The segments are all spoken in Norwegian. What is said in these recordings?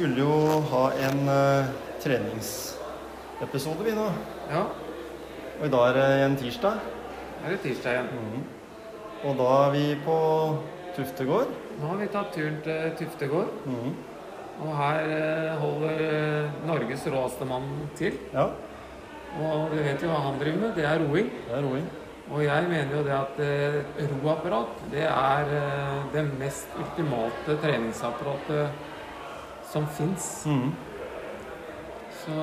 Skulle jo ha en uh, treningsepisode vi nå. Ja, Og i dag er det en tirsdag. er det tirsdag igjen. Og da er vi på Tuftegård. Nå har vi tatt turen til Tuftegård. Mhm. Og her uh, holder eh, Norges råeste mann til. Ja, Og vi vet jo hva han driver med, det er roing. det er roing. Og jeg mener jo det at uh, roapparat, det er det mest ultimate treningsapparatet som fins. Mm. Så,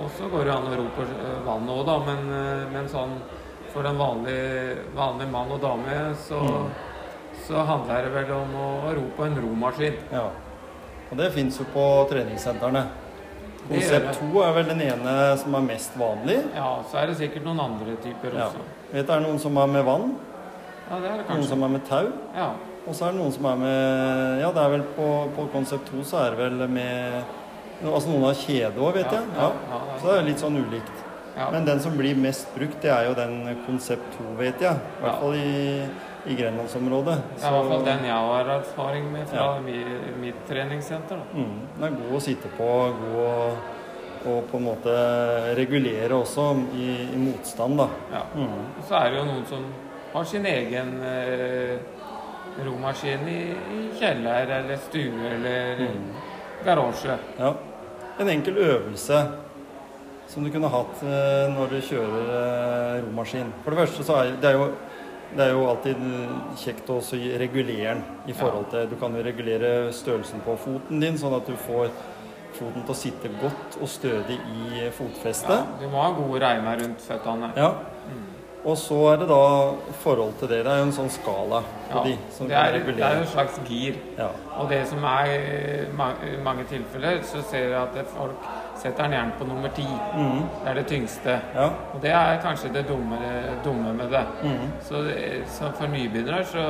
og så går det an å ro på eh, vannet òg, da, men, eh, men sånn for en vanlig, vanlig mann og dame så, så handler det vel om å ro på en romaskin. Ja. Og det fins jo på treningssentrene. Konsept 2 er vel den ene som er mest vanlig. Ja, så er det sikkert noen andre typer Ja. også. Vet du, er det noen som er med vann, Ja, det er det kanskje. noen som er med tau, Ja, og så er det noen som er med Ja, det er vel på, på konsept 2 så er det vel med Altså noen har kjede òg, vet Ja, jeg. ja, Ja. Så det er litt sånn ulikt. ja. Men den som blir mest brukt, det er jo den konsept 2, vet jeg. I hvert Ja. fall i, i grenlandsområdet. det er i hvert fall den jeg har erfaring med fra Ja. mitt treningssenter. Mm, den er god å sitte på, god å og på en måte regulere også i, i motstand, da. Ja. Mm. Så er det jo noen som har sin egen eh, romaskin i, i kjeller eller stue eller Mm. garasje. Ja. En enkel øvelse som du kunne hatt eh, når du kjører eh, romaskin. For det første så er det er jo det er jo alltid kjekt å også regulere den i forhold til Du kan jo regulere størrelsen på foten din, sånn at du får foten til å sitte godt og stødig i fotfestet. Ja, du må ha gode reimer rundt føttene. Ja. Og så er det da forhold til det. Det er jo en sånn skala på Ja, de som det, er, det er jo en slags gir. Ja. Og det som er i mange tilfeller, så ser jeg at folk setter den gjerne på nummer ti. Mhm. Det er det tyngste. Ja. Og det er kanskje det dumme, dumme med det. Mm. Så, så for nybegynnere så,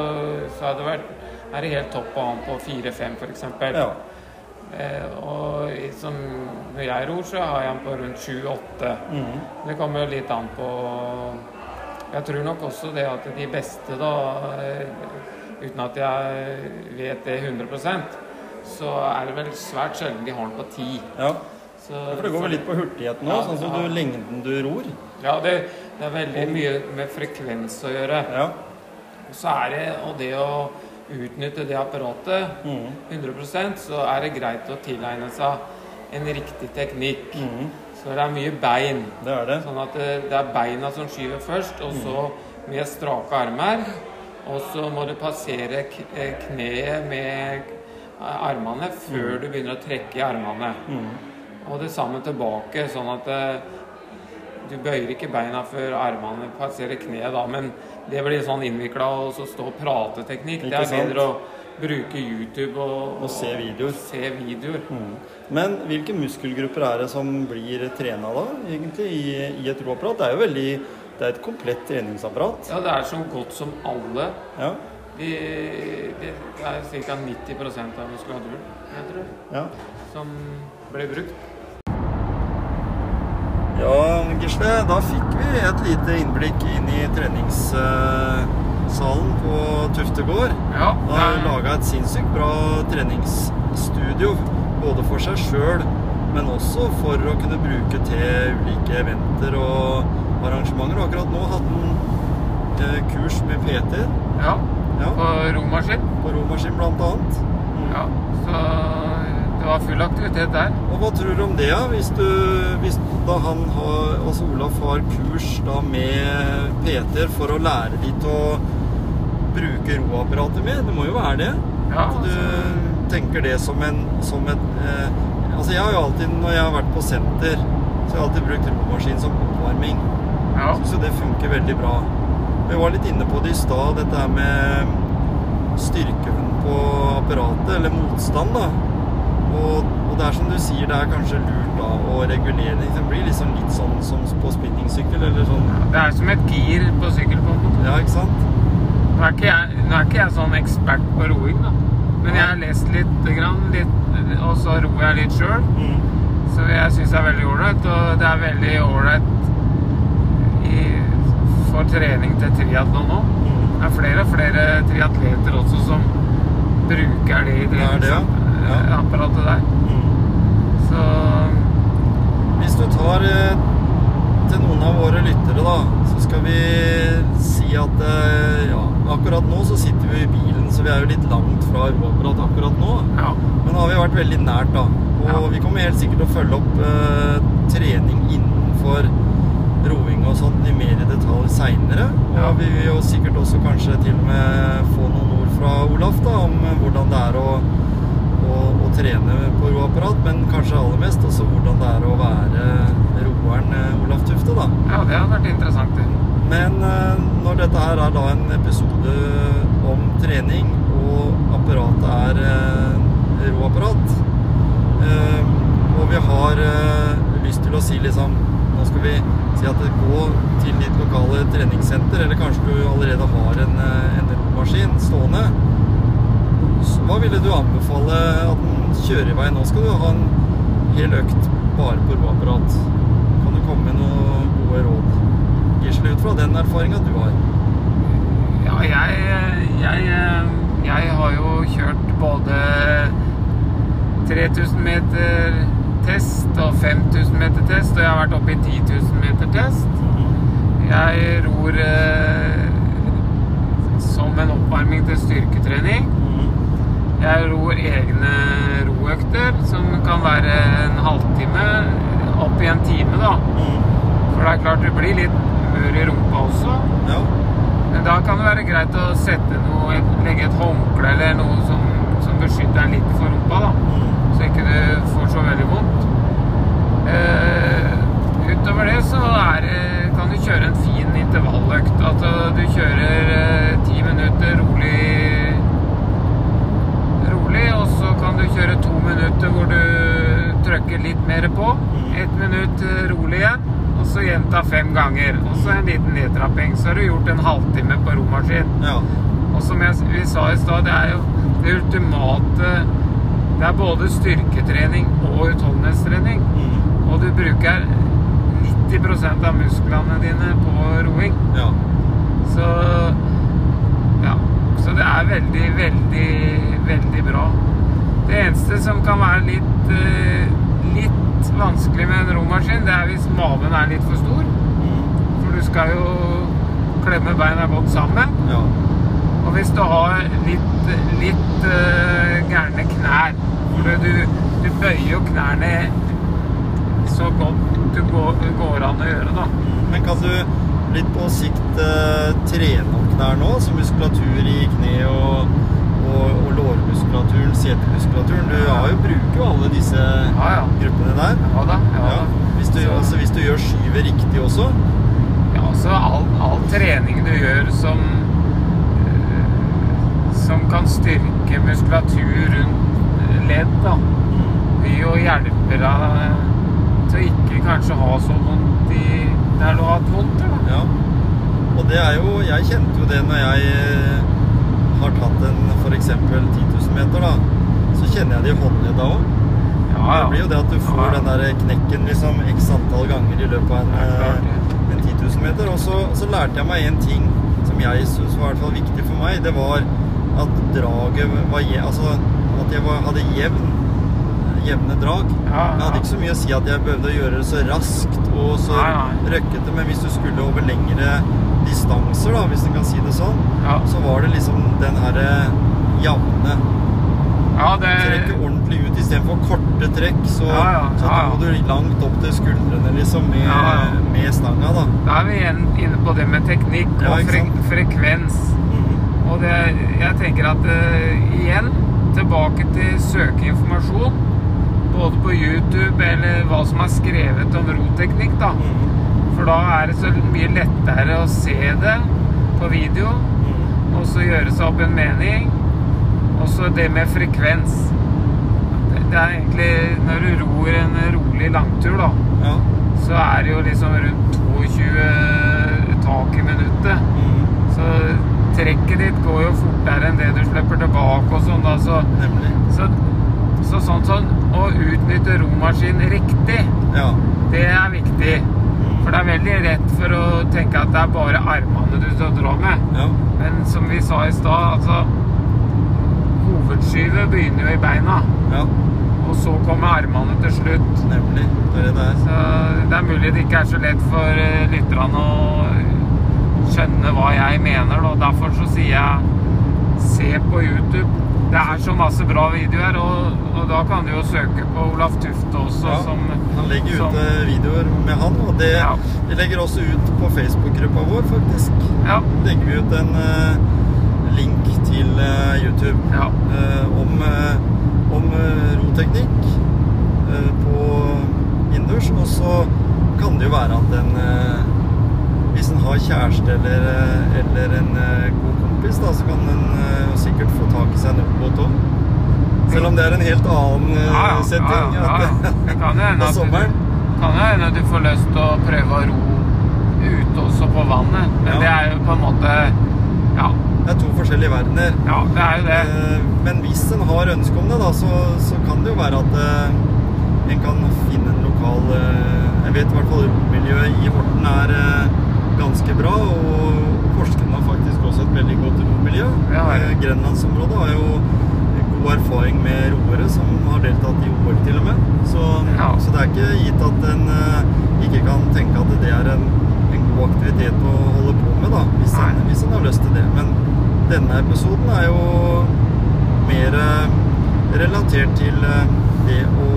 så det vært, er det helt topp å ha den på fire-fem f.eks. ja. Eh, og som når jeg ror, så har jeg den på rundt sju-åtte. Mhm. Det kommer jo litt an på Jeg tror nok også det at de beste, da eh, Uten at jeg vet det 100% så er det vel svært sjelden de har den på ti. ja. Så- For det går vel litt på hurtigheten òg, Ja, sånn som ja. du, lengden du ror. Ja, det, det er veldig mye med frekvens å gjøre. Ja. Og så er det og det å utnytte det apparatet Mhm. 100% så er det greit å tilegne seg en riktig teknikk. Mhm. Så det er mye bein. Det er det. Sånn at det, det er beina som skyver først, og så med strake armer. Og så må du passere eh, kneet med eh, armene før du begynner å trekke i armene. Og det samme tilbake, sånn at eh, du bøyer ikke beina før armene passerer kneet, da. Men det blir sånn innvikla så stå og prate-teknikk. Det er bedre å bruke YouTube og, Og se videoer. se videoer. Men hvilke muskelgrupper er det som blir trena da, egentlig, i, i et roapparat? Det er jo veldig Det er et komplett treningsapparat. Ja, det er så godt som alle. Ja. De, det er ca. 90% av muskulaturen, jeg tror, Ja, som blir brukt. ja Gisle, da fikk vi et lite innblikk inn i treningssalen på Tuftegård. Ja, Da har laga et sinnssykt bra treningsstudio, både for seg sjøl, men også for å kunne bruke til ulike eventer og arrangementer. Og akkurat nå hadde han eh, kurs med Peter ja, ja, på romaskin. på romaskin blant annet. Ja, så det var full aktivitet der. Og hva tror du om det, da? Hvis, du, hvis da han har, altså Olaf har kurs da med Peter for å lære litt å bruke roapparatet med? Det må jo være det? Ja, At du tenker det som en som et eh, Altså jeg har jo alltid, når jeg har vært på senter Så jeg har alltid brukt romaskin som oppvarming. Ja. Så, det funker veldig bra. Vi var litt inne på det i stad, dette her med styrken på apparatet, eller motstand, da. Og, og det er som du sier, det er kanskje lurt da å regulere det. Det blir liksom litt sånn som på spinningsykkel, eller sånn. Det er som et gir på sykkel, på en måte. Ja, ikke sant? Nå er jeg, nå er ikke jeg sånn ekspert på roing, da. Men jeg har lest litt, grann, litt og så ror jeg litt sjøl. Mm. Så jeg syns det er veldig ålreit. Og det er veldig ålreit for trening til triatlon nå. Mm. Det er flere og flere triatleter også som bruker det i treningsapparatet ja. Ja. der. Mm. Så Hvis du tar eh, til noen av våre lyttere, da, så skal vi si at eh, ja, akkurat nå så sitter vi i bilen, så vi er jo litt langt fra roapparat akkurat nå. ja. Men nå har vi vært veldig nært, da. Og Ja. vi kommer helt sikkert til å følge opp eh, trening innenfor roing og sånn i mer i detalj seinere. Og Ja. vi vil jo sikkert også kanskje til og med få noen ord fra Olaf da, om hvordan det er å, å, å trene på roapparat, men kanskje aller mest også hvordan det er å være roeren eh, Olaf Tufte, da. ja, det hadde vært interessant. det. Men eh, når dette her er da en episode om trening, og apparatet er eh, roapparat, eh, og vi har lyst til å si liksom Nå skal vi si at gå til ditt lokale treningssenter, eller kanskje du allerede har en, en romaskin stående. Hva ville du anbefale at den kjører i vei? Nå skal du ha en hel økt bare på roapparat. Kan du komme med noen gode råd? Gisle, ut fra den erfaringa du har. Ja, jeg, jeg, jeg har jo kjørt både 3000 meter test og 5000 meter test, og jeg har vært oppe i 10 000 meter test. Jeg ror eh, som en oppvarming til styrketrening. Jeg ror egne roøkter, som kan være en halvtime, opp i en time, da. For det er klart det blir litt mør i rumpa også. Ja. Men da kan det være greit å sette noe, legge et håndkle eller noe som, som beskytter deg litt for rumpa, da. Så ikke du får så veldig vondt. Eh, utover det så er, kan du kjøre en fin intervalløkt. At eh, du kjører eh, ti minutter rolig, rolig, og så kan du kjøre to minutter hvor du trykker litt mer på. Ett minutt eh, rolig igjen, og så gjenta fem ganger. Og så en liten nedtrapping. Så har du gjort en halvtime på romaskin. Ja. Og som jeg, vi sa i stad, det er jo det ultimate Det er både styrketrening og utholdenhetstrening. Og du bruker 90% av musklene dine på roing. Ja. Så ja. Så det er veldig, veldig, veldig bra. Det eneste som kan være litt, eh, litt vanskelig med en romaskin, det er hvis maven er litt for stor. For du skal jo klemme beina godt sammen. Ja. Og hvis du har litt, litt uh, gærne knær For du, du bøyer jo knærne så godt du går, går an å gjøre, da. Men kan du litt på sikt uh, trene opp knær nå? Så muskulatur i kne og, og, setemuskulaturen. Du har jo, bruker jo alle disse Ja, ja. gruppene der. Ja da. Ja, da. Hvis, du, Så- altså, hvis du gjør skyvet riktig også. Ja, altså all, all trening du gjør som eh, Som kan styrke muskulatur rundt eh, ledd, da, vil jo hjelpe deg til å ikke kanskje ha så vondt i der du har hatt vondt. Da. Ja. Og det er jo Jeg kjente jo det når jeg eh, har tatt en f.eks. 10 000 meter, da. Så kjenner jeg det i håndledda òg. Ja, Det blir jo det at du får Ja. den der knekken liksom x antall ganger i løpet av en, eh, en 10 000 meter. Og så, så lærte jeg meg en ting som jeg syns var i hvert fall viktig for meg. Det var at draget var Altså at jeg var, hadde jevn jevne drag. Ja, Det hadde ikke så mye å si at jeg behøvde å gjøre det så raskt og så røkkete, men hvis du skulle over lengre distanser, da, hvis en kan si det sånn, Ja. så var det liksom den herre jevne Ja, det trekke ordentlig ut istedenfor korte trekk. Så, Ja, ja, så må du langt opp til skuldrene liksom med, med stanga, da. Da er vi igjen inne på det med teknikk og fre frekvens. frekvens. -hmm. Og det, jeg tenker at uh, igjen tilbake til søkeinformasjon. både på YouTube eller hva som er skrevet om roteknikk, da. Mm. For da er det så mye lettere å se det på video, Mm. og så gjøre seg opp en mening. Og så det med frekvens. Det er egentlig Når du ror en rolig langtur, da, Ja. så er det jo liksom rundt 22 tak i minuttet. Mm. Så trekket ditt går jo fortere enn det du slipper tilbake og sånn, da. Så, så, så sånn sånn Å utnytte romaskinen riktig, Ja. det er viktig. For det er veldig rett for å tenke at det er bare armene du skal dra med. Ja. Men som vi sa i stad, altså Hovedskyvet begynner jo i beina, ja. og så kommer armene til slutt. Nemlig. Det er det. Så det er mulig det ikke er så lett for eh, lytterne å skjønne hva jeg mener. Da. Derfor så sier jeg se på YouTube. Det er så masse bra videoer, og, og da kan du jo søke på Olaf Tufte også, Ja, som Han legger som- ut eh, videoer med han, og det Ja. vi legger også ut på Facebook-gruppa vår, faktisk. Ja. Legger vi ut en uh, link til eh, YouTube ja. eh, om, eh, om roteknikk på innendørs. Og så kan det jo være at en Hvis en har kjæreste eller, eller en god kompis, da, så kan en sikkert få tak i seg en robåt òg. Selv om det er en helt annen Ja, ja, setting. ja, at- Det kan hende på at du, får lyst til å prøve å ro ute også på vannet. Men det er jo på en måte Ja, Det er to forskjellige verdener. ja det er jo det. Eh, Men hvis en har ønske om det, da, så, så kan det jo være at eh, en kan finne en lokal eh, Jeg vet i hvert fall romiljøet i Horten er ganske bra. Og Porsgrunn har faktisk også et veldig godt romiljø. Ja, ja. Grenlandsområdet har jo god erfaring med roere som har deltatt i OL til og med. Så, Ja. så det er ikke gitt at en ikke kan tenke at det er en god aktivitet å holde på med, da, hvis en, hvis en har lyst til det. Men denne episoden er jo mer eh, relatert til eh, det å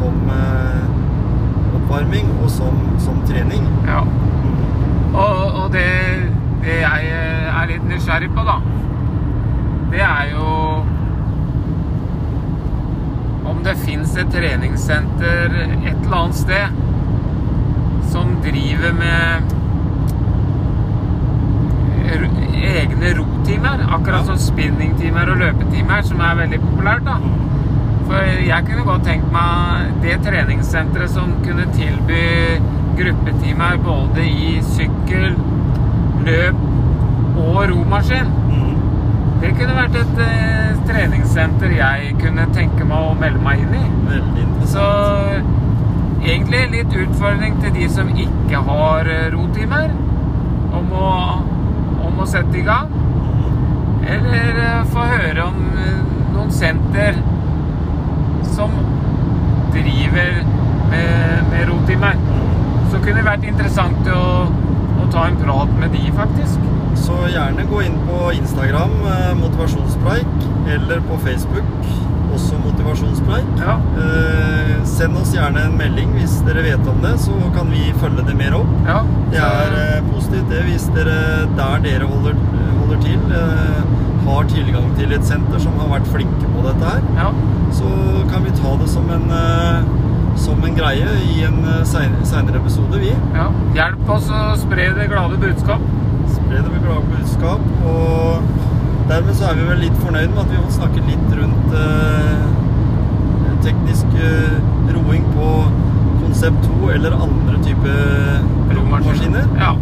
som eh, oppvarming og som, som trening. Ja. Og, og det, det jeg er litt nysgjerrig på, da, det er jo om det fins et treningssenter et eller annet sted som driver med egne rotimer, akkurat som spinningtimer og løpetimer, som er veldig populært. da. For jeg kunne godt tenkt meg det treningssenteret som kunne tilby gruppetimer både i sykkel, løp og romaskin. Mm. Det kunne vært et eh, treningssenter jeg kunne tenke meg å melde meg inn i. Veldig Så interessant. Egentlig litt utfordring til de som ikke har eh, rotimer, om å, om å sette i gang. Eller eh, få høre om eh, noen senter som driver med, med rotimer. Så kunne det vært interessant å, ta en prat med de, faktisk. Så gjerne gå inn på Instagram, motivasjonspreik, eller på Facebook, også motivasjonspreik. Ja. Eh, send oss gjerne en melding hvis dere vet om det, så kan vi følge det mer opp. ja. Det er eh, positivt det hvis dere der dere holder, holder til, eh, har tilgang til et senter som har vært flinke på dette her. ja. Så kan vi ta det som en, eh, som en greie i en eh, seinere episode, vi. ja. Hjelp oss å spre det glade budskap. Spre det glade budskap. Og dermed så er vi vel litt fornøyd med at vi har snakke snakket litt rundt eh, teknisk eh, roing på konsept 2 eller andre type romaskiner. Ja.